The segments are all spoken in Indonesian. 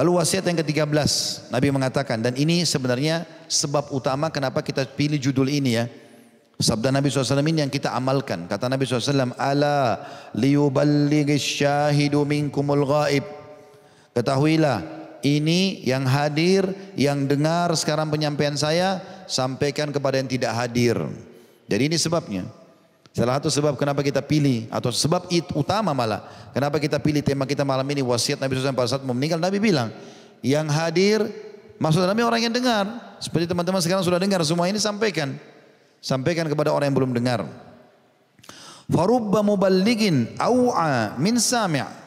Lalu wasiat yang ke-13 Nabi mengatakan dan ini sebenarnya sebab utama kenapa kita pilih judul ini ya. Sabda Nabi SAW ini yang kita amalkan. Kata Nabi SAW, Ala liyuballigis syahidu minkumul ghaib. Ketahuilah, ini yang hadir, yang dengar sekarang penyampaian saya, sampaikan kepada yang tidak hadir. Jadi ini sebabnya. Salah satu sebab kenapa kita pilih, atau sebab itu utama malah. Kenapa kita pilih tema kita malam ini, wasiat Nabi SAW pada saat meninggal. Nabi bilang, yang hadir, maksud Nabi orang yang dengar. Seperti teman-teman sekarang sudah dengar, semua ini sampaikan. Sampaikan kepada orang yang belum dengar. Farubba muballigin aw'a min sami'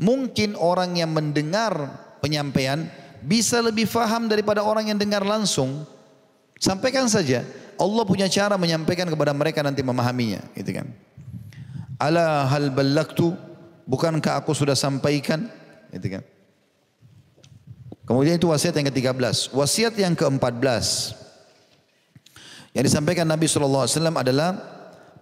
Mungkin orang yang mendengar penyampaian bisa lebih faham daripada orang yang dengar langsung. Sampaikan saja. Allah punya cara menyampaikan kepada mereka nanti memahaminya, gitu kan. Ala hal ballaktu bukankah aku sudah sampaikan, gitu kan. Kemudian itu wasiat yang ke-13. Wasiat yang ke-14. Yang disampaikan Nabi SAW adalah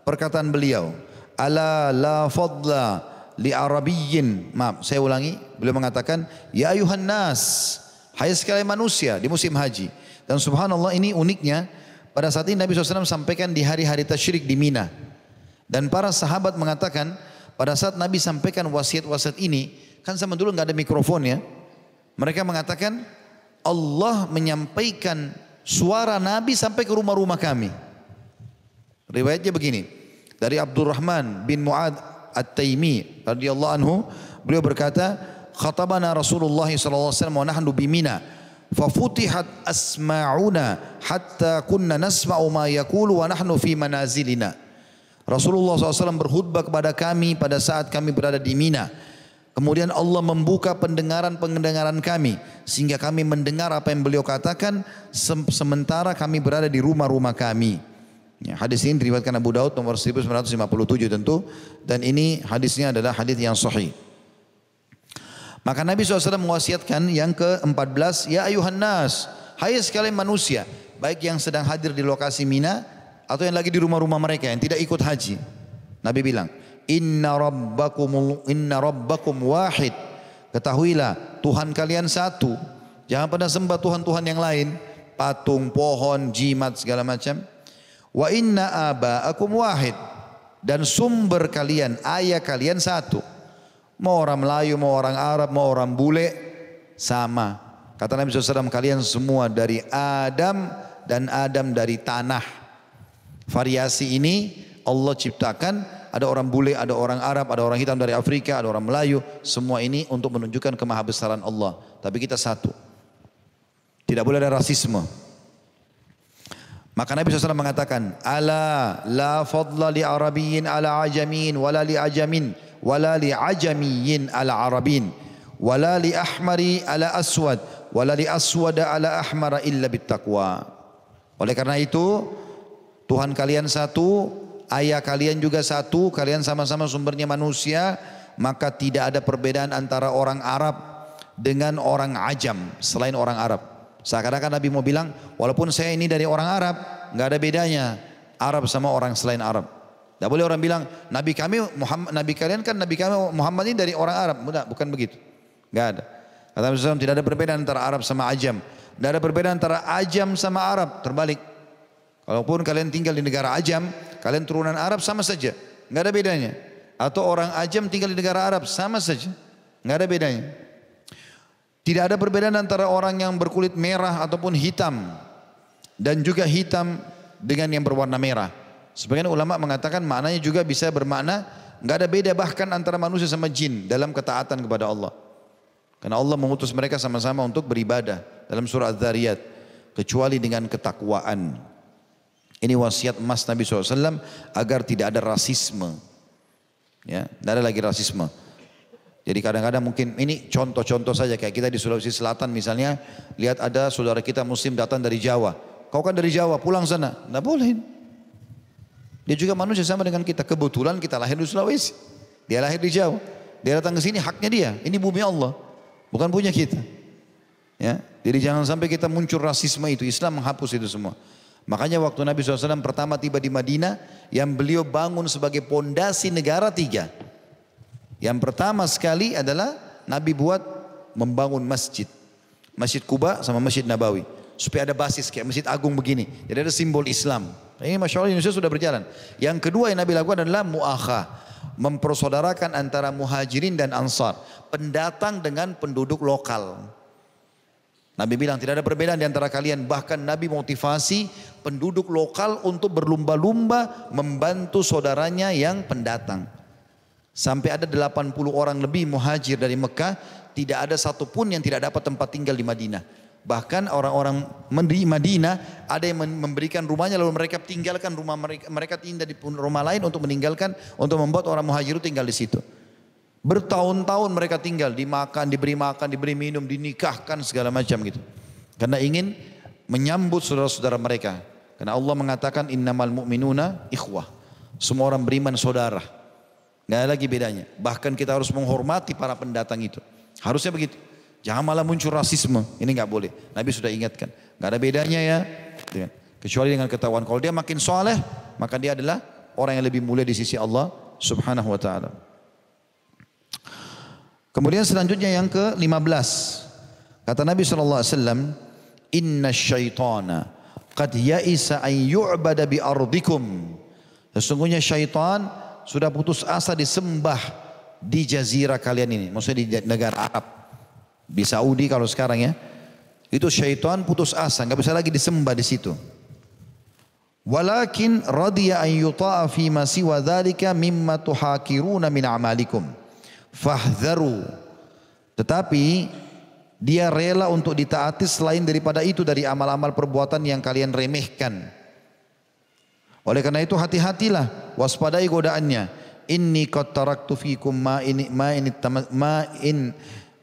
perkataan beliau. Ala la fadla li arabiyyin. Maaf, saya ulangi. Beliau mengatakan, Ya ayuhan nas. Hai sekalian manusia di musim haji. Dan subhanallah ini uniknya. Pada saat ini Nabi SAW sampaikan di hari-hari tasyrik di Mina. Dan para sahabat mengatakan, pada saat Nabi sampaikan wasiat-wasiat ini, kan sama dulu nggak ada mikrofon ya. Mereka mengatakan, Allah menyampaikan suara Nabi sampai ke rumah-rumah kami. Riwayatnya begini. Dari Abdurrahman bin Muad At-Taimi radhiyallahu anhu, beliau berkata, "Khatabana Rasulullah wasallam wa nahnu bi Mina." Fafutihat asma'una hatta kunna nasma'u ma yaqulu wa nahnu fi manazilina. Rasulullah SAW berkhutbah kepada kami pada saat kami berada di Mina. Kemudian Allah membuka pendengaran-pendengaran kami sehingga kami mendengar apa yang beliau katakan sementara kami berada di rumah-rumah kami. Ya, hadis ini diriwayatkan Abu Daud nomor 1957 tentu dan ini hadisnya adalah hadis yang sahih. Maka Nabi SAW mewasiatkan yang ke-14, Ya ayuhan nas, hai sekalian manusia, baik yang sedang hadir di lokasi Mina atau yang lagi di rumah-rumah mereka yang tidak ikut haji. Nabi bilang, Inna rabbakum inna rabbakum wahid. Ketahuilah Tuhan kalian satu. Jangan pada sembah Tuhan-Tuhan yang lain. Patung, pohon, jimat segala macam. Wa inna aba'akum wahid. Dan sumber kalian, ayah kalian satu. Mau orang Melayu, mau orang Arab, mau orang bule. Sama. Kata Nabi SAW kalian semua dari Adam dan Adam dari tanah. Variasi ini Allah ciptakan ada orang bule, ada orang Arab, ada orang hitam dari Afrika, ada orang Melayu. Semua ini untuk menunjukkan kemahabesaran Allah. Tapi kita satu. Tidak boleh ada rasisme. Maka Nabi SAW mengatakan, Ala la fadla li arabiyin ala ajamin, wala li ajamin, wala li ajamiyin ala arabin, wala li ahmari ala aswad, wala li aswada ala ahmara illa bittaqwa. Oleh karena itu, Tuhan kalian satu, ayah kalian juga satu, kalian sama-sama sumbernya manusia, maka tidak ada perbedaan antara orang Arab dengan orang Ajam selain orang Arab. Seakan-akan Nabi mau bilang, walaupun saya ini dari orang Arab, nggak ada bedanya Arab sama orang selain Arab. Tidak boleh orang bilang, Nabi kami Muhammad, Nabi kalian kan Nabi kami Muhammad ini dari orang Arab. Bukan, bukan begitu. Nggak ada. Kata Nabi SAW, tidak ada perbedaan antara Arab sama Ajam. Tidak ada perbedaan antara Ajam sama Arab. Terbalik. Walaupun kalian tinggal di negara Ajam, kalian turunan Arab sama saja. Nggak ada bedanya. Atau orang Ajam tinggal di negara Arab sama saja. Nggak ada bedanya. Tidak ada perbedaan antara orang yang berkulit merah ataupun hitam. Dan juga hitam dengan yang berwarna merah. Sebagian ulama mengatakan maknanya juga bisa bermakna nggak ada beda bahkan antara manusia sama jin dalam ketaatan kepada Allah. Karena Allah mengutus mereka sama-sama untuk beribadah dalam surah Az-Zariyat. Kecuali dengan ketakwaan. Ini wasiat emas Nabi SAW agar tidak ada rasisme. Ya, tidak ada lagi rasisme. Jadi kadang-kadang mungkin ini contoh-contoh saja kayak kita di Sulawesi Selatan misalnya lihat ada saudara kita muslim datang dari Jawa. Kau kan dari Jawa pulang sana. Tidak boleh. Dia juga manusia sama dengan kita. Kebetulan kita lahir di Sulawesi. Dia lahir di Jawa. Dia datang ke sini haknya dia. Ini bumi Allah. Bukan punya kita. Ya, jadi jangan sampai kita muncul rasisme itu. Islam menghapus itu semua. Makanya waktu Nabi SAW pertama tiba di Madinah, yang beliau bangun sebagai pondasi negara tiga. Yang pertama sekali adalah Nabi buat membangun masjid. Masjid Kuba sama Masjid Nabawi. Supaya ada basis kayak Masjid Agung begini. Jadi ada simbol Islam. Ini Masya Allah Indonesia sudah berjalan. Yang kedua yang Nabi lakukan adalah mu'akha. Mempersaudarakan antara muhajirin dan ansar. Pendatang dengan penduduk lokal. Nabi bilang tidak ada perbedaan di antara kalian. Bahkan Nabi motivasi penduduk lokal untuk berlumba-lumba membantu saudaranya yang pendatang. Sampai ada 80 orang lebih muhajir dari Mekah. Tidak ada satupun yang tidak dapat tempat tinggal di Madinah. Bahkan orang-orang di Madinah ada yang memberikan rumahnya lalu mereka tinggalkan rumah mereka, mereka tinggal di rumah lain untuk meninggalkan untuk membuat orang muhajir tinggal di situ. Bertahun-tahun mereka tinggal dimakan, diberi makan, diberi minum, dinikahkan segala macam gitu. Karena ingin menyambut saudara-saudara mereka. Karena Allah mengatakan innamal mu'minuna ikhwah. Semua orang beriman saudara. Gak ada lagi bedanya. Bahkan kita harus menghormati para pendatang itu. Harusnya begitu. Jangan malah muncul rasisme. Ini nggak boleh. Nabi sudah ingatkan. Nggak ada bedanya ya. Kecuali dengan ketahuan. Kalau dia makin soleh, maka dia adalah orang yang lebih mulia di sisi Allah subhanahu wa ta'ala. Kemudian selanjutnya yang ke-15. Kata Nabi SAW, Inna syaitana qad ya'isa an yu'bada bi ardikum. Sesungguhnya syaitan sudah putus asa disembah di jazirah kalian ini. Maksudnya di negara Arab. Di Saudi kalau sekarang ya. Itu syaitan putus asa, nggak bisa lagi disembah di situ. Walakin radiya an yuta'a fi ma siwa dzalika mimma tuhakiruna min amalikum. Fahdharu. Tetapi dia rela untuk ditaati selain daripada itu dari amal-amal perbuatan yang kalian remehkan. Oleh karena itu hati-hatilah, waspadai godaannya. Inni qad taraktu fikum ma in ma in ma in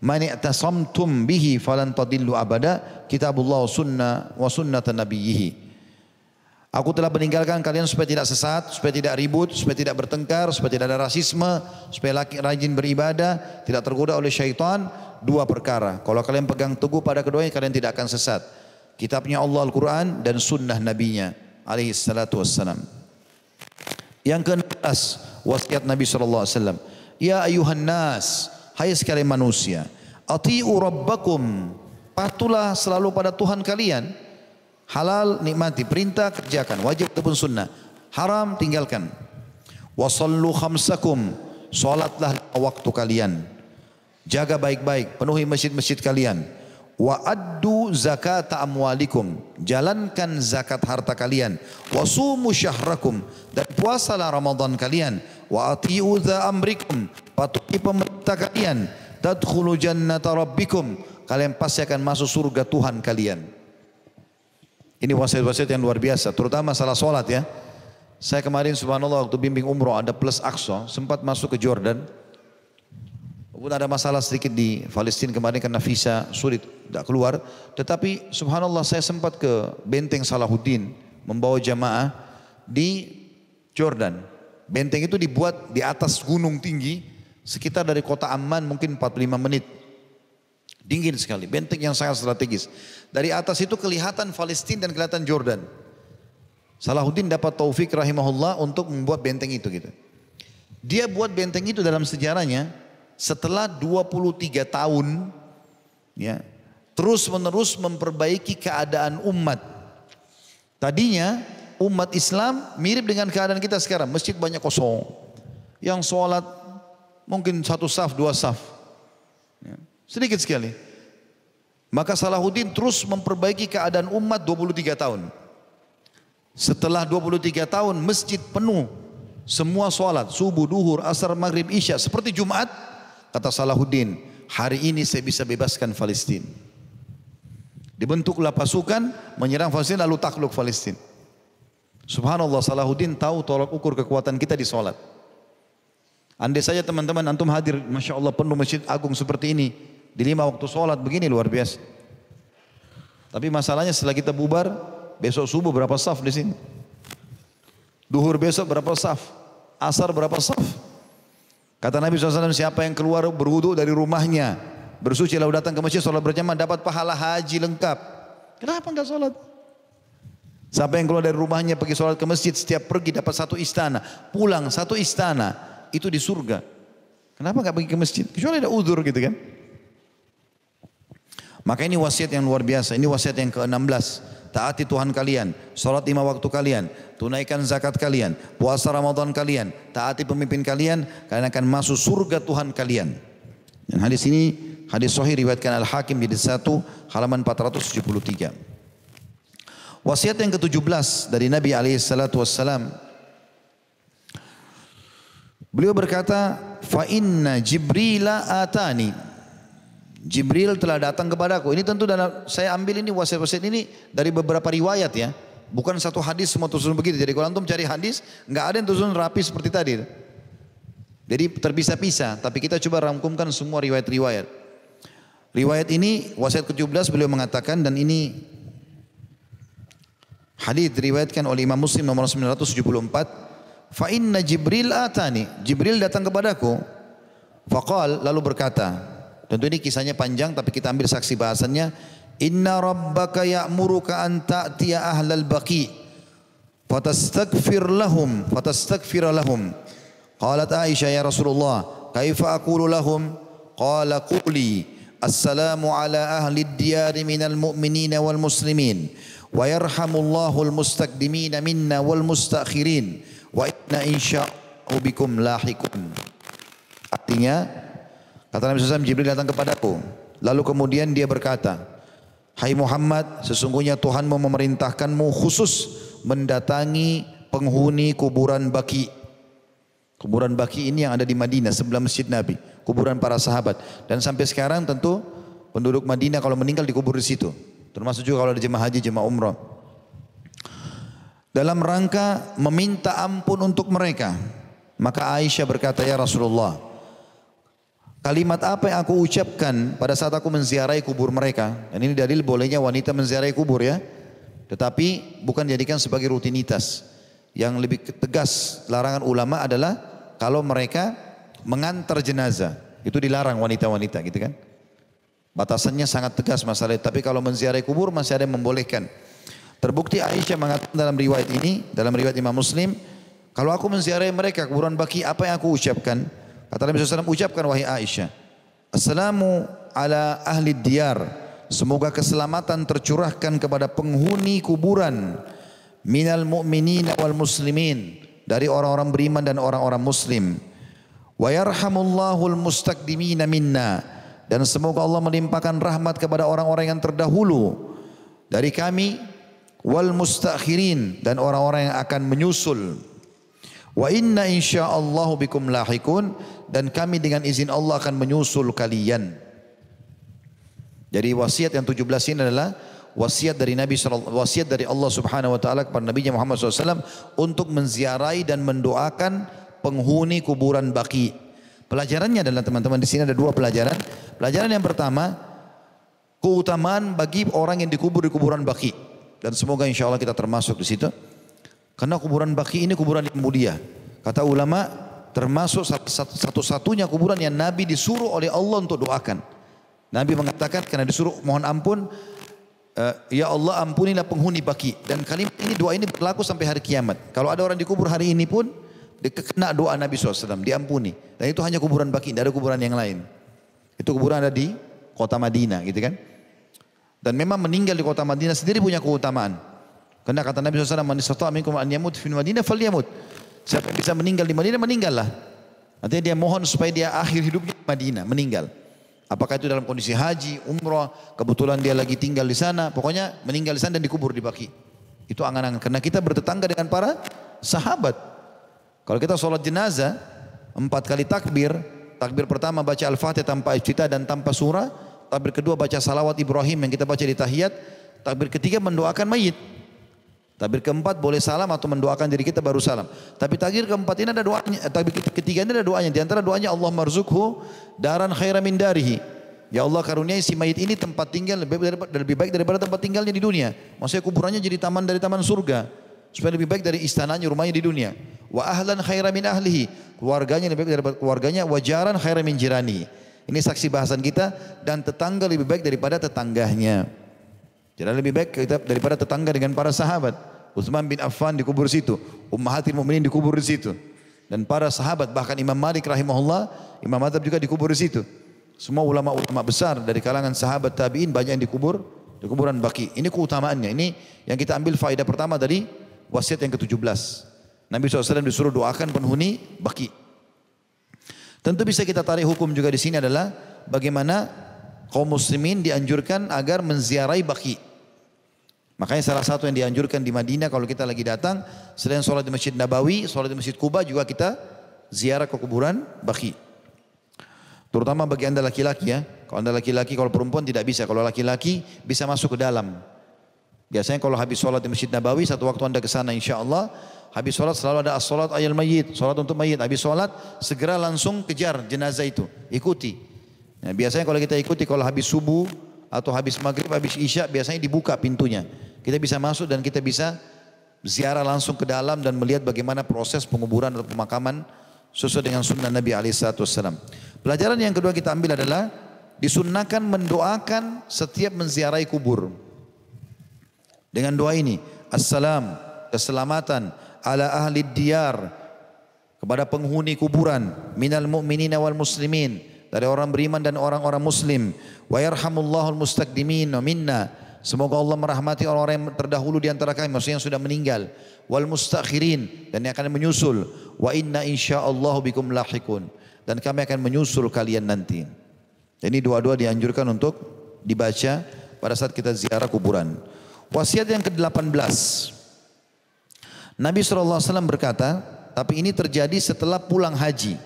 Man i'tasamtum bihi falan tadillu abada kitabullah sunnah wa sunnata nabiyhi. Aku telah meninggalkan kalian supaya tidak sesat, supaya tidak ribut, supaya tidak bertengkar, supaya tidak ada rasisme, supaya laki rajin beribadah, tidak tergoda oleh syaitan. Dua perkara. Kalau kalian pegang teguh pada keduanya, kalian tidak akan sesat. Kitabnya Allah Al-Quran dan sunnah nabinya alaihi salatu wassalam. Yang ke-16 wasiat Nabi SAW. Ya ayuhan nas, hai sekalian manusia. Ati'u rabbakum. Patulah selalu pada Tuhan kalian. Halal nikmati, perintah kerjakan, wajib ataupun sunnah. Haram tinggalkan. Wasallu khamsakum. Salatlah waktu kalian. Jaga baik-baik, penuhi masjid-masjid kalian. Wa addu zakat amwalikum. Jalankan zakat harta kalian. Wa sumu syahrakum. Dan puasalah Ramadan kalian. Wa ati'u amrikum. Patuhi pemerintah kalian tadkhulu jannata rabbikum kalian pasti akan masuk surga Tuhan kalian ini wasiat-wasiat yang luar biasa terutama masalah solat ya saya kemarin subhanallah waktu bimbing umroh ada plus Aqsa sempat masuk ke Jordan Walaupun ada masalah sedikit di Palestina kemarin karena visa sulit tidak keluar. Tetapi subhanallah saya sempat ke benteng Salahuddin membawa jamaah di Jordan. Benteng itu dibuat di atas gunung tinggi Sekitar dari kota Amman mungkin 45 menit. Dingin sekali, benteng yang sangat strategis. Dari atas itu kelihatan Palestina dan kelihatan Jordan. Salahuddin dapat taufik rahimahullah untuk membuat benteng itu gitu. Dia buat benteng itu dalam sejarahnya setelah 23 tahun ya terus menerus memperbaiki keadaan umat. Tadinya umat Islam mirip dengan keadaan kita sekarang, masjid banyak kosong. Yang sholat mungkin satu saf, dua saf. Ya. Sedikit sekali. Maka Salahuddin terus memperbaiki keadaan umat 23 tahun. Setelah 23 tahun masjid penuh. Semua sholat, subuh, duhur, asar, maghrib, isya. Seperti Jumat, kata Salahuddin, hari ini saya bisa bebaskan Palestina. Dibentuklah pasukan menyerang Palestina lalu takluk Palestina. Subhanallah Salahuddin tahu tolak ukur kekuatan kita di sholat. Andai saja teman-teman antum hadir, Masya Allah penuh masjid agung seperti ini. Di lima waktu sholat begini luar biasa. Tapi masalahnya setelah kita bubar, besok subuh berapa saf di sini? Duhur besok berapa saf? Asar berapa saf? Kata Nabi SAW, siapa yang keluar berwudu dari rumahnya, bersuci lalu datang ke masjid sholat berjamaah dapat pahala haji lengkap. Kenapa enggak sholat? Siapa yang keluar dari rumahnya pergi sholat ke masjid, setiap pergi dapat satu istana, pulang satu istana itu di surga. Kenapa nggak pergi ke masjid? Kecuali ada udur gitu kan. Maka ini wasiat yang luar biasa. Ini wasiat yang ke-16. Taati Tuhan kalian, sholat lima waktu kalian, tunaikan zakat kalian, puasa Ramadan kalian, taati pemimpin kalian, kalian akan masuk surga Tuhan kalian. Dan hadis ini hadis sahih riwayatkan Al Hakim di satu halaman 473. Wasiat yang ke-17 dari Nabi alaihi salatu wassalam Beliau berkata, "Fa inna Jibrila atani." Jibril telah datang kepadaku. Ini tentu dalam saya ambil ini wasiat-wasiat ini dari beberapa riwayat ya. Bukan satu hadis semua tersusun begitu. Jadi kalau antum cari hadis, nggak ada yang tersusun rapi seperti tadi. Jadi terpisah-pisah, tapi kita coba rangkumkan semua riwayat-riwayat. Riwayat ini wasiat ke-17 beliau mengatakan dan ini hadis diriwayatkan oleh Imam Muslim nomor 974. Fa inna Jibril atani. Jibril datang kepadaku. Faqal lalu berkata, Tentu ini kisahnya panjang tapi kita ambil saksi bahasannya. Inna rabbaka ya'muruka an ta'tiya ahlal baqi fatastaghfir lahum fatastaghfir lahum. Qalat Aisyah ya Rasulullah, kaifa aqulu lahum? Qala quli assalamu ala ahli diyari minal mu'minina wal muslimin wa yarhamullahu al mustaqdimina minna wal mustakhirin wa inna insya'u bikum lahikun. Artinya Kata Nabi SAW, Jibril datang kepadaku. Lalu kemudian dia berkata, Hai Muhammad, sesungguhnya Tuhan memerintahkanmu khusus mendatangi penghuni kuburan Baki. Kuburan Baki ini yang ada di Madinah sebelah Masjid Nabi, kuburan para sahabat. Dan sampai sekarang tentu penduduk Madinah kalau meninggal dikubur di situ. Termasuk juga kalau ada jemaah haji, jemaah umrah. Dalam rangka meminta ampun untuk mereka. Maka Aisyah berkata, Ya Rasulullah, Kalimat apa yang aku ucapkan pada saat aku menziarahi kubur mereka. Dan ini dalil bolehnya wanita menziarahi kubur ya. Tetapi bukan dijadikan sebagai rutinitas. Yang lebih tegas larangan ulama adalah kalau mereka mengantar jenazah. Itu dilarang wanita-wanita gitu kan. Batasannya sangat tegas masalah. Tapi kalau menziarahi kubur masih ada yang membolehkan. Terbukti Aisyah mengatakan dalam riwayat ini, dalam riwayat Imam Muslim, kalau aku menziarahi mereka kuburan baki, apa yang aku ucapkan? Kata Nabi SAW, ucapkan wahai Aisyah. Assalamu ala ahli diyar. Semoga keselamatan tercurahkan kepada penghuni kuburan. Minal mu'minin wal muslimin. Dari orang-orang beriman dan orang-orang muslim. Wa yarhamullahul mustaqdimina minna. Dan semoga Allah melimpahkan rahmat kepada orang-orang yang terdahulu. Dari kami. Wal mustakhirin. Dan orang-orang yang akan menyusul. Wa inna insyaallah bikum lahikun dan kami dengan izin Allah akan menyusul kalian. Jadi wasiat yang 17 ini adalah wasiat dari Nabi wasiat dari Allah Subhanahu wa taala kepada Nabi Muhammad SAW untuk menziarahi dan mendoakan penghuni kuburan baki. Pelajarannya adalah teman-teman di sini ada dua pelajaran. Pelajaran yang pertama keutamaan bagi orang yang dikubur di kuburan baki dan semoga insya Allah kita termasuk di situ. Karena kuburan baki ini kuburan yang mulia. Kata ulama termasuk satu-satunya kuburan yang Nabi disuruh oleh Allah untuk doakan. Nabi mengatakan karena disuruh mohon ampun uh, ya Allah ampunilah penghuni baki dan kalimat ini doa ini berlaku sampai hari kiamat. Kalau ada orang dikubur hari ini pun kena doa Nabi SAW diampuni. Dan itu hanya kuburan baki, tidak ada kuburan yang lain. Itu kuburan ada di kota Madinah gitu kan. Dan memang meninggal di kota Madinah sendiri punya keutamaan. Karena kata Nabi SAW, "Man istata'a minkum an yamut fi Madinah falyamut." Siapa yang bisa meninggal di Madinah, meninggallah. Artinya dia mohon supaya dia akhir hidupnya di Madinah, meninggal. Apakah itu dalam kondisi haji, umrah, kebetulan dia lagi tinggal di sana, pokoknya meninggal di sana dan dikubur di Baki. Itu angan-angan. Karena kita bertetangga dengan para sahabat. Kalau kita sholat jenazah, empat kali takbir, takbir pertama baca Al-Fatihah tanpa ijtihad dan tanpa surah, takbir kedua baca salawat Ibrahim yang kita baca di tahiyat, takbir ketiga mendoakan mayit. Takbir keempat boleh salam atau mendoakan diri kita baru salam. Tapi takbir keempat ini ada doanya, eh, takbir ketiga ini ada doanya. Di antara doanya Allah marzukhu daran khaira min darihi. Ya Allah karuniai si mayit ini tempat tinggal lebih, lebih baik daripada tempat tinggalnya di dunia. Maksudnya kuburannya jadi taman dari taman surga. Supaya lebih baik dari istananya, rumahnya di dunia. Wa ahlan khaira min ahlihi. Keluarganya lebih baik daripada keluarganya. Wajaran khaira min jirani. Ini saksi bahasan kita. Dan tetangga lebih baik daripada tetangganya. Jadi lebih baik kita daripada tetangga dengan para sahabat. Utsman bin Affan dikubur situ, Ummahatil Mukminin dikubur di situ. Dan para sahabat bahkan Imam Malik rahimahullah, Imam Madzhab juga dikubur di situ. Semua ulama-ulama besar dari kalangan sahabat tabi'in banyak yang dikubur di kuburan baki. Ini keutamaannya. Ini yang kita ambil faedah pertama dari wasiat yang ke-17. Nabi SAW disuruh doakan penghuni baki. Tentu bisa kita tarik hukum juga di sini adalah bagaimana kaum muslimin dianjurkan agar menziarahi baki. Makanya salah satu yang dianjurkan di Madinah kalau kita lagi datang, selain sholat di Masjid Nabawi, sholat di Masjid Kuba juga kita ziarah ke kuburan baki. Terutama bagi anda laki-laki ya. Kalau anda laki-laki, kalau perempuan tidak bisa. Kalau laki-laki bisa masuk ke dalam. Biasanya kalau habis sholat di Masjid Nabawi, satu waktu anda ke sana insya Allah, habis sholat selalu ada as-sholat ayat mayit, sholat untuk mayit. Habis sholat segera langsung kejar jenazah itu, ikuti. Nah, biasanya kalau kita ikuti kalau habis subuh atau habis maghrib, habis isya biasanya dibuka pintunya. Kita bisa masuk dan kita bisa ziarah langsung ke dalam dan melihat bagaimana proses penguburan atau pemakaman sesuai dengan sunnah Nabi SAW. Pelajaran yang kedua kita ambil adalah disunnahkan mendoakan setiap menziarahi kubur. Dengan doa ini, Assalam, keselamatan, ala ahli diyar kepada penghuni kuburan minal mu'minina wal muslimin dari orang beriman dan orang-orang muslim. Wa yarhamullahu mustaqdimin minna. Semoga Allah merahmati orang-orang yang terdahulu di antara kami maksudnya yang sudah meninggal. Wal mustakhirin dan yang akan menyusul. Wa inna insyaallah bikum lahikun. Dan kami akan menyusul kalian nanti. Ini dua-dua dianjurkan untuk dibaca pada saat kita ziarah kuburan. Wasiat yang ke-18 Nabi SAW berkata, tapi ini terjadi setelah pulang haji.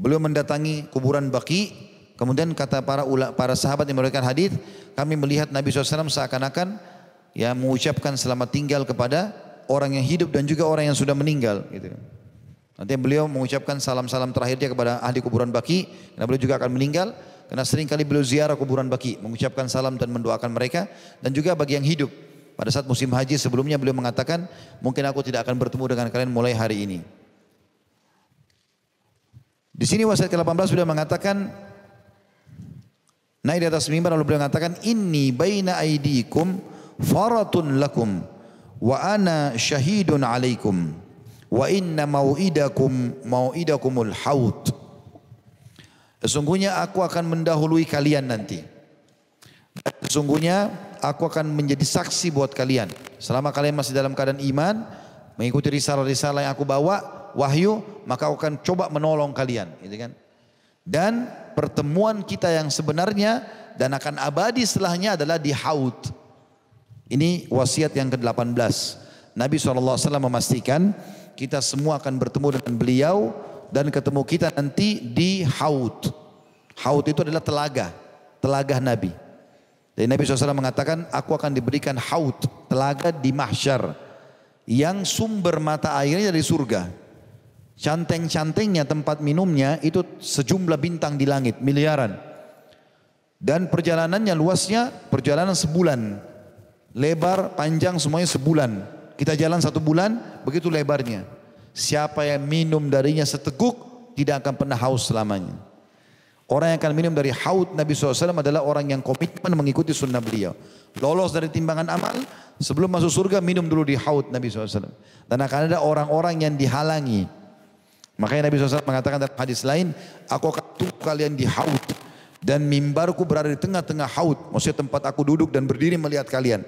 Beliau mendatangi kuburan Baki, kemudian kata para ula, para sahabat yang memberikan hadis, kami melihat Nabi SAW seakan-akan ya mengucapkan selamat tinggal kepada orang yang hidup dan juga orang yang sudah meninggal. Gitu. Nanti beliau mengucapkan salam-salam terakhirnya kepada ahli kuburan Baki, karena beliau juga akan meninggal. Karena sering kali beliau ziarah kuburan Baki, mengucapkan salam dan mendoakan mereka, dan juga bagi yang hidup. Pada saat musim haji sebelumnya beliau mengatakan, mungkin aku tidak akan bertemu dengan kalian mulai hari ini. Di sini wasiat ke-18 beliau mengatakan, naik di atas mimbar lalu beliau mengatakan, Inni baina aidikum faratun lakum wa ana syahidun alaikum wa inna mau'idakum mau'idakumul haud. Sesungguhnya aku akan mendahului kalian nanti. Sesungguhnya aku akan menjadi saksi buat kalian. Selama kalian masih dalam keadaan iman, mengikuti risalah-risalah yang aku bawa, wahyu, maka aku akan coba menolong kalian. Gitu kan? Dan pertemuan kita yang sebenarnya dan akan abadi setelahnya adalah di haud. Ini wasiat yang ke-18. Nabi SAW memastikan kita semua akan bertemu dengan beliau dan ketemu kita nanti di haud. Haud itu adalah telaga, telaga Nabi. Jadi Nabi SAW mengatakan, aku akan diberikan haud, telaga di mahsyar. Yang sumber mata airnya dari surga. Canteng-cantengnya tempat minumnya itu sejumlah bintang di langit, miliaran. Dan perjalanannya luasnya perjalanan sebulan. Lebar, panjang semuanya sebulan. Kita jalan satu bulan, begitu lebarnya. Siapa yang minum darinya seteguk, tidak akan pernah haus selamanya. Orang yang akan minum dari haud Nabi SAW adalah orang yang komitmen mengikuti sunnah beliau. Lolos dari timbangan amal, sebelum masuk surga minum dulu di haud Nabi SAW. Dan akan ada orang-orang yang dihalangi. Makanya Nabi SAW mengatakan dalam hadis lain, aku akan tunggu kalian di haud. Dan mimbarku berada di tengah-tengah haud. Maksudnya tempat aku duduk dan berdiri melihat kalian.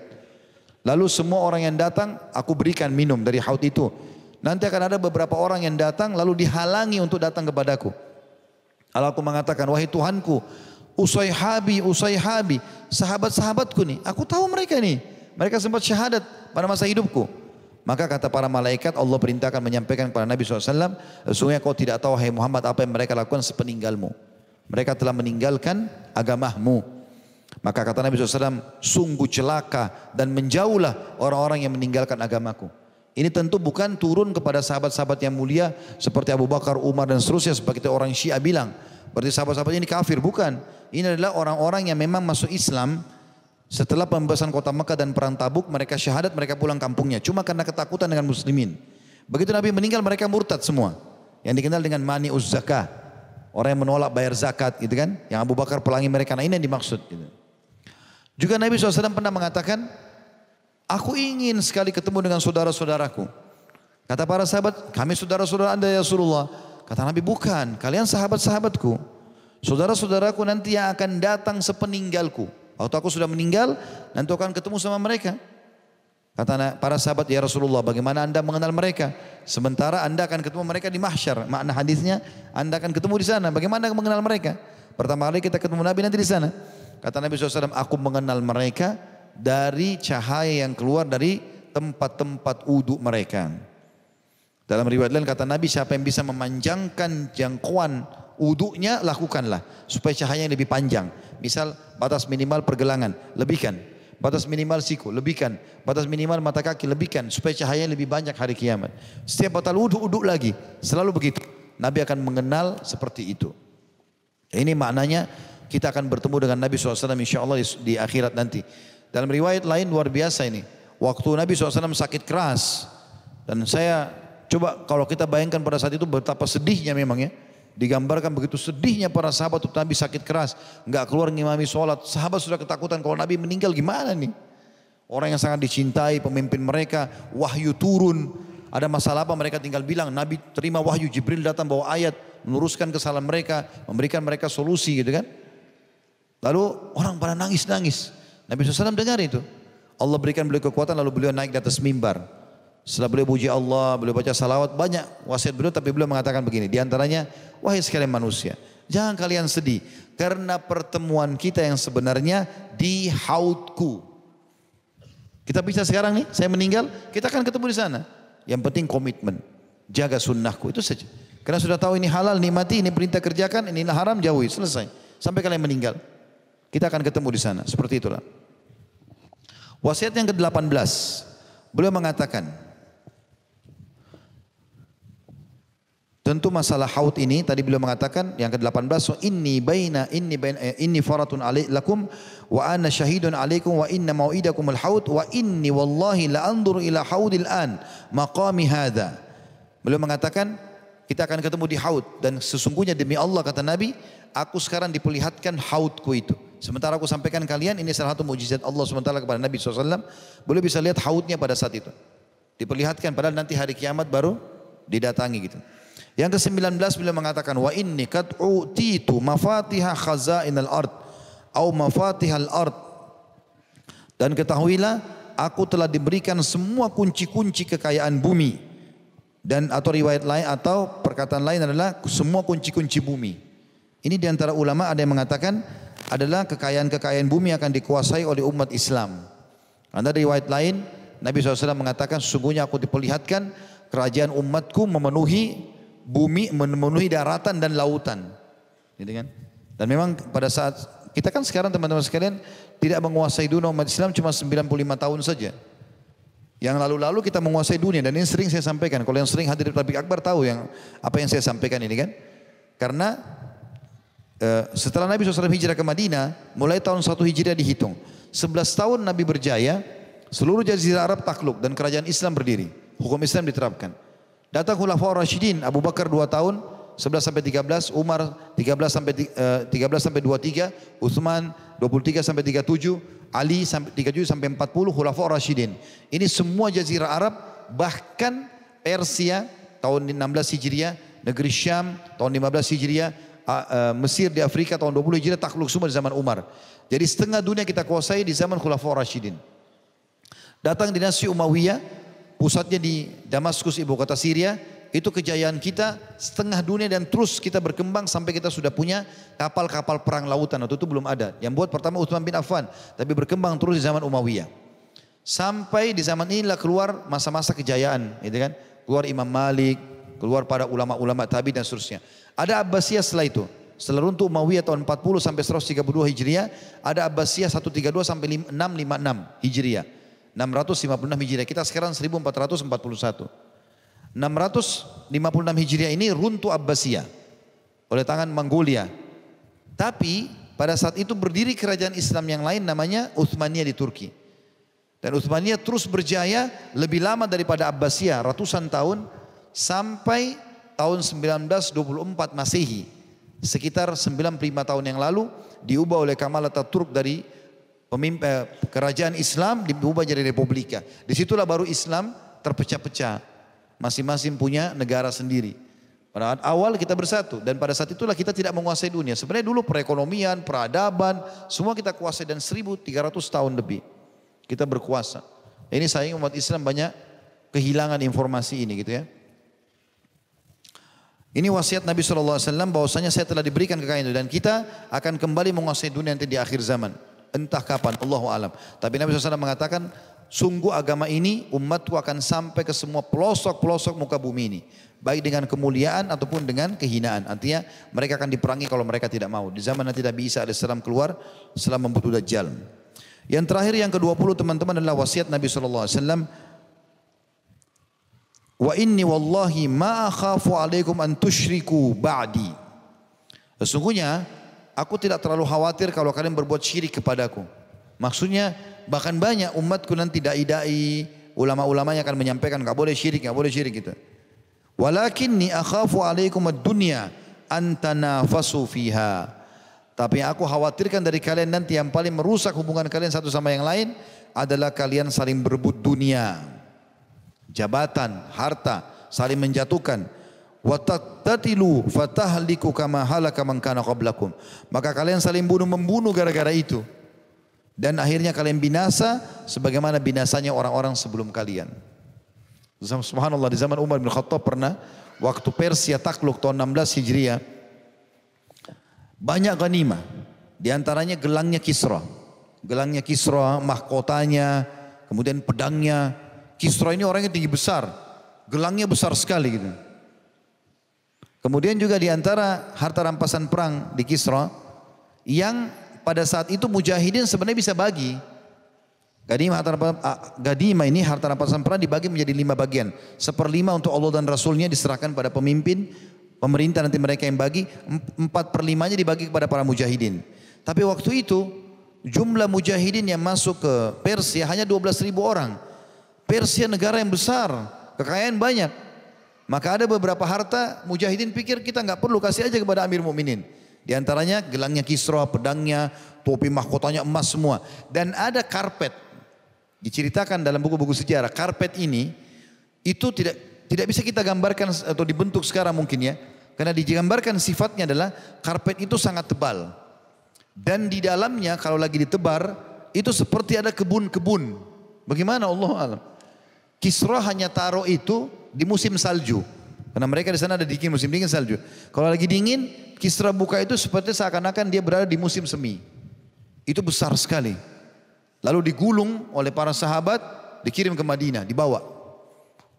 Lalu semua orang yang datang, aku berikan minum dari haud itu. Nanti akan ada beberapa orang yang datang lalu dihalangi untuk datang kepadaku. Allah aku mengatakan, wahai Tuhanku, usai habi, usai habi, sahabat-sahabatku nih, aku tahu mereka nih. Mereka sempat syahadat pada masa hidupku. Maka kata para malaikat Allah perintahkan menyampaikan kepada Nabi SAW, sesungguhnya kau tidak tahu hai Muhammad apa yang mereka lakukan sepeninggalmu. Mereka telah meninggalkan agamamu. Maka kata Nabi SAW, sungguh celaka dan menjauhlah orang-orang yang meninggalkan agamaku. Ini tentu bukan turun kepada sahabat-sahabat yang mulia seperti Abu Bakar, Umar dan seterusnya seperti orang Syiah bilang. Berarti sahabat-sahabat ini kafir, bukan. Ini adalah orang-orang yang memang masuk Islam setelah pembebasan kota Mekah dan perang Tabuk mereka syahadat mereka pulang kampungnya cuma karena ketakutan dengan muslimin. Begitu Nabi meninggal mereka murtad semua. Yang dikenal dengan mani uz zakah. Orang yang menolak bayar zakat gitu kan. Yang Abu Bakar pelangi mereka. Nah ini yang dimaksud gitu. Juga Nabi SAW pernah mengatakan Aku ingin sekali ketemu dengan saudara-saudaraku. Kata para sahabat, kami saudara-saudara anda ya Rasulullah. Kata Nabi, bukan, kalian sahabat-sahabatku. Saudara-saudaraku nanti yang akan datang sepeninggalku. Waktu aku sudah meninggal, nanti akan ketemu sama mereka. Kata para sahabat, ya Rasulullah bagaimana anda mengenal mereka? Sementara anda akan ketemu mereka di mahsyar. Makna hadisnya, anda akan ketemu di sana. Bagaimana mengenal mereka? Pertama kali kita ketemu Nabi nanti di sana. Kata Nabi SAW, aku mengenal mereka dari cahaya yang keluar dari tempat-tempat uduk mereka. Dalam riwayat lain kata Nabi, siapa yang bisa memanjangkan jangkauan uduknya, lakukanlah. Supaya cahayanya lebih panjang. Misal batas minimal pergelangan, lebihkan. Batas minimal siku, lebihkan. Batas minimal mata kaki, lebihkan. Supaya cahaya lebih banyak hari kiamat. Setiap batal wudhu, wudhu lagi. Selalu begitu. Nabi akan mengenal seperti itu. Ini maknanya kita akan bertemu dengan Nabi SAW insya Allah di, akhirat nanti. Dalam riwayat lain luar biasa ini. Waktu Nabi SAW sakit keras. Dan saya coba kalau kita bayangkan pada saat itu betapa sedihnya memang ya. Digambarkan begitu sedihnya para sahabat untuk Nabi sakit keras. Enggak keluar ngimami sholat. Sahabat sudah ketakutan kalau Nabi meninggal gimana nih. Orang yang sangat dicintai pemimpin mereka. Wahyu turun. Ada masalah apa mereka tinggal bilang. Nabi terima wahyu Jibril datang bawa ayat. Meluruskan kesalahan mereka. Memberikan mereka solusi gitu kan. Lalu orang pada nangis-nangis. Nabi SAW dengar itu. Allah berikan beliau kekuatan lalu beliau naik di atas mimbar. Setelah beliau puji Allah, beliau baca salawat, banyak wasiat beliau tapi beliau mengatakan begini. Di antaranya, wahai sekalian manusia, jangan kalian sedih. Karena pertemuan kita yang sebenarnya di hautku. Kita bisa sekarang nih, saya meninggal, kita akan ketemu di sana. Yang penting komitmen, jaga sunnahku, itu saja. Karena sudah tahu ini halal, nikmati, ini perintah kerjakan, ini haram, jauhi, selesai. Sampai kalian meninggal. Kita akan ketemu di sana, seperti itulah. Wasiat yang ke-18, beliau mengatakan, Tentu masalah haud ini tadi beliau mengatakan yang ke-18 so inni baina inni baina eh, inni faratun alaikum wa ana syahidun alaikum wa inna mau'idakum al-haud wa inni wallahi la anzur ila haudil an maqami hadha. Beliau mengatakan kita akan ketemu di haud dan sesungguhnya demi Allah kata Nabi, aku sekarang diperlihatkan haudku itu. Sementara aku sampaikan kalian ini salah satu mujizat Allah sementara kepada Nabi SAW. Boleh bisa lihat haudnya pada saat itu. Diperlihatkan padahal nanti hari kiamat baru didatangi gitu. Yang ke-19 beliau mengatakan wa inni qad utitu mafatiha khazainal ard au mafatihal ard. Dan ketahuilah aku telah diberikan semua kunci-kunci kekayaan bumi. Dan atau riwayat lain atau perkataan lain adalah semua kunci-kunci bumi. Ini di antara ulama ada yang mengatakan adalah kekayaan-kekayaan bumi akan dikuasai oleh umat Islam. Anda riwayat lain Nabi SAW mengatakan sesungguhnya aku diperlihatkan kerajaan umatku memenuhi bumi memenuhi daratan dan lautan. Gitu kan? Dan memang pada saat kita kan sekarang teman-teman sekalian tidak menguasai dunia umat Islam cuma 95 tahun saja. Yang lalu-lalu kita menguasai dunia dan ini sering saya sampaikan. Kalau yang sering hadir di Tabik Akbar tahu yang apa yang saya sampaikan ini kan. Karena uh, setelah Nabi SAW hijrah ke Madinah, mulai tahun 1 Hijriah dihitung. 11 tahun Nabi berjaya, seluruh jazirah Arab takluk dan kerajaan Islam berdiri. Hukum Islam diterapkan. Datang Khulafaur Rashidin, Abu Bakar 2 tahun, 11 sampai 13, Umar 13 sampai uh, 13 sampai 23, Utsman 23 sampai 37, Ali sampai 37 sampai 40, Khulafaur Rashidin. Ini semua jazirah Arab bahkan Persia tahun 16 Hijriah, negeri Syam tahun 15 Hijriah, uh, Mesir di Afrika tahun 20 Hijriah takluk semua di zaman Umar. Jadi setengah dunia kita kuasai di zaman Khulafaur Rashidin. Datang dinasti Umayyah pusatnya di Damaskus ibu kota Syria itu kejayaan kita setengah dunia dan terus kita berkembang sampai kita sudah punya kapal-kapal perang lautan. Waktu itu belum ada. Yang buat pertama Utsman bin Affan tapi berkembang terus di zaman Umayyah. Sampai di zaman inilah keluar masa-masa kejayaan gitu kan? Keluar Imam Malik keluar para ulama-ulama tabi dan seterusnya. Ada Abbasiyah setelah itu. Setelah runtuh Umayyah tahun 40 sampai 132 Hijriah ada Abbasiyah 132 sampai 656 Hijriah 656 Hijriah. Kita sekarang 1441. 656 Hijriah ini runtuh Abbasiyah oleh tangan Mongolia. Tapi pada saat itu berdiri kerajaan Islam yang lain namanya Uthmaniyah di Turki. Dan Uthmaniyah terus berjaya lebih lama daripada Abbasiyah ratusan tahun sampai tahun 1924 Masehi. Sekitar 95 tahun yang lalu diubah oleh Kamal Ataturk dari pemimpin eh, kerajaan Islam diubah jadi republika. Di situlah baru Islam terpecah-pecah. Masing-masing punya negara sendiri. Pada awal kita bersatu dan pada saat itulah kita tidak menguasai dunia. Sebenarnya dulu perekonomian, peradaban, semua kita kuasai dan 1300 tahun lebih kita berkuasa. Ini sayang umat Islam banyak kehilangan informasi ini gitu ya. Ini wasiat Nabi SAW bahwasanya saya telah diberikan kekayaan itu dan kita akan kembali menguasai dunia nanti di akhir zaman. Entah kapan, Allah alam. Tapi Nabi SAW mengatakan, sungguh agama ini umatku akan sampai ke semua pelosok-pelosok muka bumi ini. Baik dengan kemuliaan ataupun dengan kehinaan. Artinya mereka akan diperangi kalau mereka tidak mau. Di zaman nanti Nabi Isa AS keluar setelah membunuh Dajjal. Yang terakhir yang ke-20 teman-teman adalah wasiat Nabi SAW. Wa inni wallahi ma akhafu alaikum an ba'di. Sesungguhnya aku tidak terlalu khawatir kalau kalian berbuat syirik kepadaku. Maksudnya bahkan banyak umatku nanti dai-dai, ulama-ulamanya akan menyampaikan enggak boleh syirik, enggak boleh syirik gitu. Walakinni akhafu alaikum ad-dunya an tanafasu fiha. Tapi aku khawatirkan dari kalian nanti yang paling merusak hubungan kalian satu sama yang lain adalah kalian saling berebut dunia jabatan, harta, saling menjatuhkan. Watatatilu fatahliku kama halaka man kana qablakum. Maka kalian saling bunuh membunuh gara-gara itu. Dan akhirnya kalian binasa sebagaimana binasanya orang-orang sebelum kalian. Subhanallah di zaman Umar bin Khattab pernah waktu Persia takluk tahun 16 Hijriah banyak ganima. Di antaranya gelangnya Kisra. Gelangnya Kisra, mahkotanya, kemudian pedangnya, Kisra ini orangnya tinggi besar, gelangnya besar sekali gitu. Kemudian juga di antara harta rampasan perang di Kisra yang pada saat itu mujahidin sebenarnya bisa bagi. Gadima, harta, gadima ini harta rampasan perang dibagi menjadi lima bagian. Seperlima untuk Allah dan Rasulnya diserahkan pada pemimpin, pemerintah nanti mereka yang bagi. Empat per limanya dibagi kepada para mujahidin. Tapi waktu itu jumlah mujahidin yang masuk ke Persia hanya 12 ribu orang. Persia negara yang besar, kekayaan banyak. Maka ada beberapa harta mujahidin pikir kita nggak perlu kasih aja kepada Amir Mukminin. Di antaranya gelangnya Kisra, pedangnya, topi mahkotanya emas semua. Dan ada karpet. Diceritakan dalam buku-buku sejarah, karpet ini itu tidak tidak bisa kita gambarkan atau dibentuk sekarang mungkin ya. Karena digambarkan sifatnya adalah karpet itu sangat tebal. Dan di dalamnya kalau lagi ditebar itu seperti ada kebun-kebun. Bagaimana Allah alam? Kisra hanya taruh itu di musim salju. Karena mereka di sana ada dingin musim dingin salju. Kalau lagi dingin, Kisra buka itu seperti seakan-akan dia berada di musim semi. Itu besar sekali. Lalu digulung oleh para sahabat, dikirim ke Madinah, dibawa.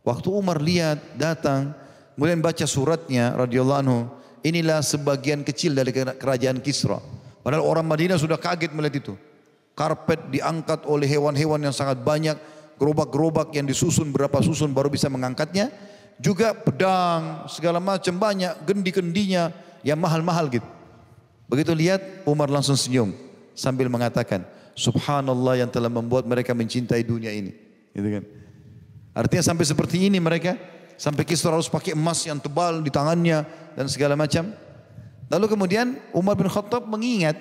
Waktu Umar lihat, datang, kemudian baca suratnya radhiyallahu anhu, inilah sebagian kecil dari kerajaan Kisra. Padahal orang Madinah sudah kaget melihat itu. Karpet diangkat oleh hewan-hewan yang sangat banyak, gerobak-gerobak yang disusun berapa susun baru bisa mengangkatnya. Juga pedang, segala macam banyak, gendi-gendinya yang mahal-mahal gitu. Begitu lihat Umar langsung senyum sambil mengatakan, Subhanallah yang telah membuat mereka mencintai dunia ini. Gitu kan. Artinya sampai seperti ini mereka, sampai Kisra harus pakai emas yang tebal di tangannya dan segala macam. Lalu kemudian Umar bin Khattab mengingat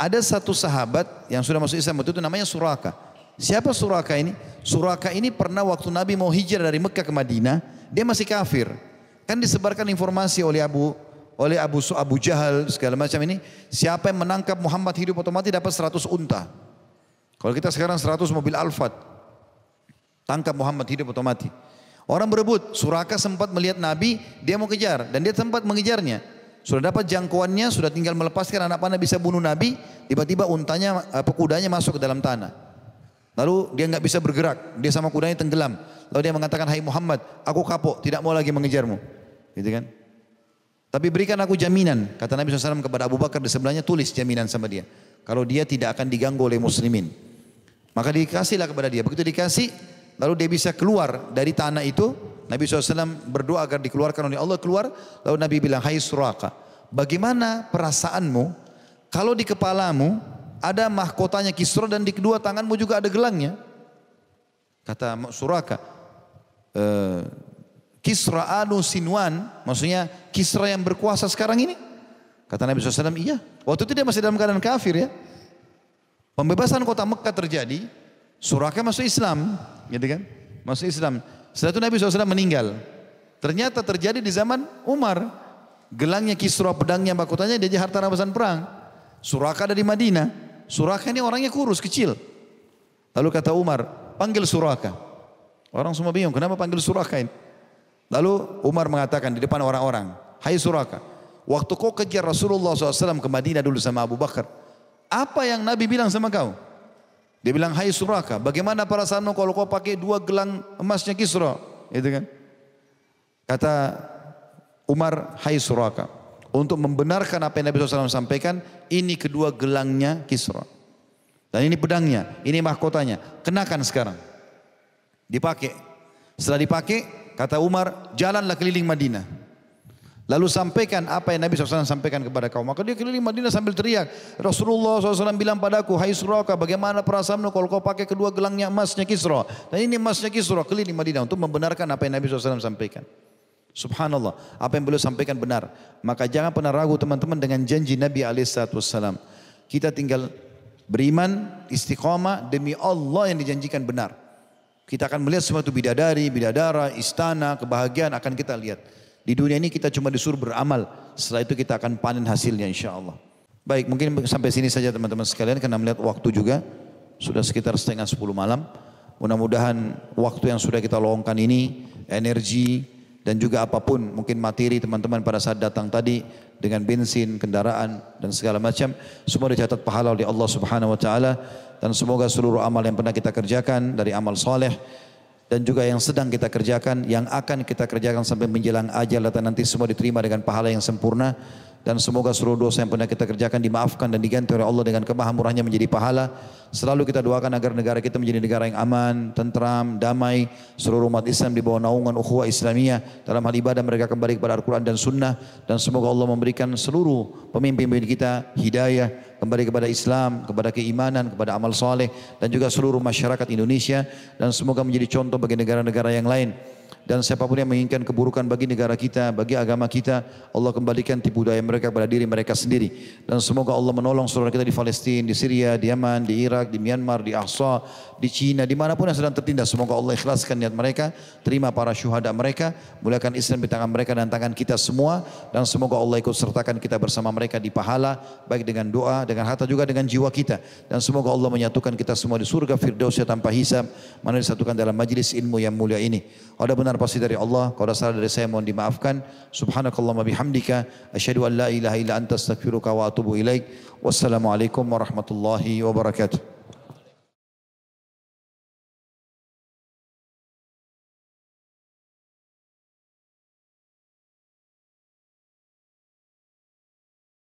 ada satu sahabat yang sudah masuk Islam itu namanya Suraka. Siapa Suraka ini? Suraka ini pernah waktu Nabi mau hijrah dari Mekah ke Madinah, dia masih kafir. Kan disebarkan informasi oleh Abu oleh Abu Abu Jahal segala macam ini, siapa yang menangkap Muhammad hidup otomatis dapat 100 unta. Kalau kita sekarang 100 mobil Alphard, tangkap Muhammad hidup otomatis. Orang berebut, Suraka sempat melihat Nabi, dia mau kejar dan dia sempat mengejarnya. Sudah dapat jangkauannya, sudah tinggal melepaskan anak panah bisa bunuh Nabi, tiba-tiba untanya, apa kudanya masuk ke dalam tanah. Lalu dia nggak bisa bergerak, dia sama kudanya tenggelam. Lalu dia mengatakan, Hai Muhammad, aku kapok, tidak mau lagi mengejarmu. Gitu kan? Tapi berikan aku jaminan, kata Nabi SAW kepada Abu Bakar di sebelahnya, tulis jaminan sama dia. Kalau dia tidak akan diganggu oleh muslimin. Maka dikasihlah kepada dia. Begitu dikasih, lalu dia bisa keluar dari tanah itu. Nabi SAW berdoa agar dikeluarkan oleh Allah keluar. Lalu Nabi bilang, Hai Suraka, bagaimana perasaanmu kalau di kepalamu ada mahkotanya Kisra dan di kedua tanganmu juga ada gelangnya. Kata Suraka, e, Kisra anu Sinwan, maksudnya Kisra yang berkuasa sekarang ini. Kata Nabi SAW, iya. Waktu itu dia masih dalam keadaan kafir ya. Pembebasan kota Mekah terjadi, Suraka masuk Islam, gitu kan? Masuk Islam. Setelah itu Nabi SAW meninggal. Ternyata terjadi di zaman Umar. Gelangnya Kisra, pedangnya, mahkotanya dia harta rampasan perang. Suraka ada di Madinah. Suraka ini orangnya kurus, kecil. Lalu kata Umar, panggil Suraka. Orang semua bingung, kenapa panggil Suraka ini? Lalu Umar mengatakan di depan orang-orang, Hai Suraka, waktu kau kejar Rasulullah SAW ke Madinah dulu sama Abu Bakar, apa yang Nabi bilang sama kau? Dia bilang, Hai Suraka, bagaimana perasaanmu kalau kau pakai dua gelang emasnya Kisra? Itu kan? Kata Umar, Hai Suraka, untuk membenarkan apa yang Nabi SAW sampaikan, ini kedua gelangnya Kisra. Dan ini pedangnya, ini mahkotanya. Kenakan sekarang. Dipakai. Setelah dipakai, kata Umar, jalanlah keliling Madinah. Lalu sampaikan apa yang Nabi SAW sampaikan kepada kaum. Maka dia keliling Madinah sambil teriak. Rasulullah SAW bilang padaku, Hai Suraka, bagaimana perasaanmu kalau kau pakai kedua gelangnya emasnya Kisra. Dan ini emasnya Kisra keliling Madinah untuk membenarkan apa yang Nabi SAW sampaikan. Subhanallah, apa yang beliau sampaikan benar. Maka jangan pernah ragu teman-teman dengan janji Nabi Alaihissalam. Kita tinggal beriman, istiqamah demi Allah yang dijanjikan benar. Kita akan melihat semua itu bidadari, bidadara, istana, kebahagiaan akan kita lihat. Di dunia ini kita cuma disuruh beramal. Setelah itu kita akan panen hasilnya insya Allah. Baik, mungkin sampai sini saja teman-teman sekalian karena melihat waktu juga sudah sekitar setengah sepuluh malam. Mudah-mudahan waktu yang sudah kita luangkan ini, energi, dan juga apa pun mungkin materi teman-teman pada saat datang tadi dengan bensin, kendaraan dan segala macam semua dicatat pahala oleh Allah Subhanahu wa taala. Dan semoga seluruh amal yang pernah kita kerjakan dari amal soleh dan juga yang sedang kita kerjakan yang akan kita kerjakan sampai menjelang ajal dan nanti semua diterima dengan pahala yang sempurna dan semoga seluruh dosa yang pernah kita kerjakan dimaafkan dan diganti oleh Allah dengan kemahamurahnya menjadi pahala. Selalu kita doakan agar negara kita menjadi negara yang aman, tentram, damai. Seluruh umat Islam di bawah naungan ukhuwah Islamiyah dalam hal ibadah mereka kembali kepada Al-Quran dan Sunnah. Dan semoga Allah memberikan seluruh pemimpin-pemimpin kita hidayah kembali kepada Islam, kepada keimanan, kepada amal soleh dan juga seluruh masyarakat Indonesia dan semoga menjadi contoh bagi negara-negara yang lain dan siapa pun yang menginginkan keburukan bagi negara kita, bagi agama kita, Allah kembalikan tipu daya mereka kepada diri mereka sendiri. Dan semoga Allah menolong saudara kita di Palestina, di Syria, di Yaman, di Irak, di Myanmar, di Ahsa, di Cina, di mana pun yang sedang tertindas. Semoga Allah ikhlaskan niat mereka, terima para syuhada mereka, muliakan Islam di tangan mereka dan tangan kita semua. Dan semoga Allah ikut sertakan kita bersama mereka di pahala, baik dengan doa, dengan harta juga dengan jiwa kita. Dan semoga Allah menyatukan kita semua di surga Firdausya tanpa hisab, mana disatukan dalam majlis ilmu yang mulia ini. Ada benar pasti dari Allah, kalau ada salah dari saya mohon dimaafkan. Subhanakallahumma bihamdika, asyhadu an la ilaha illa anta astaghfiruka wa atubu ilaik. Wassalamualaikum warahmatullahi wabarakatuh.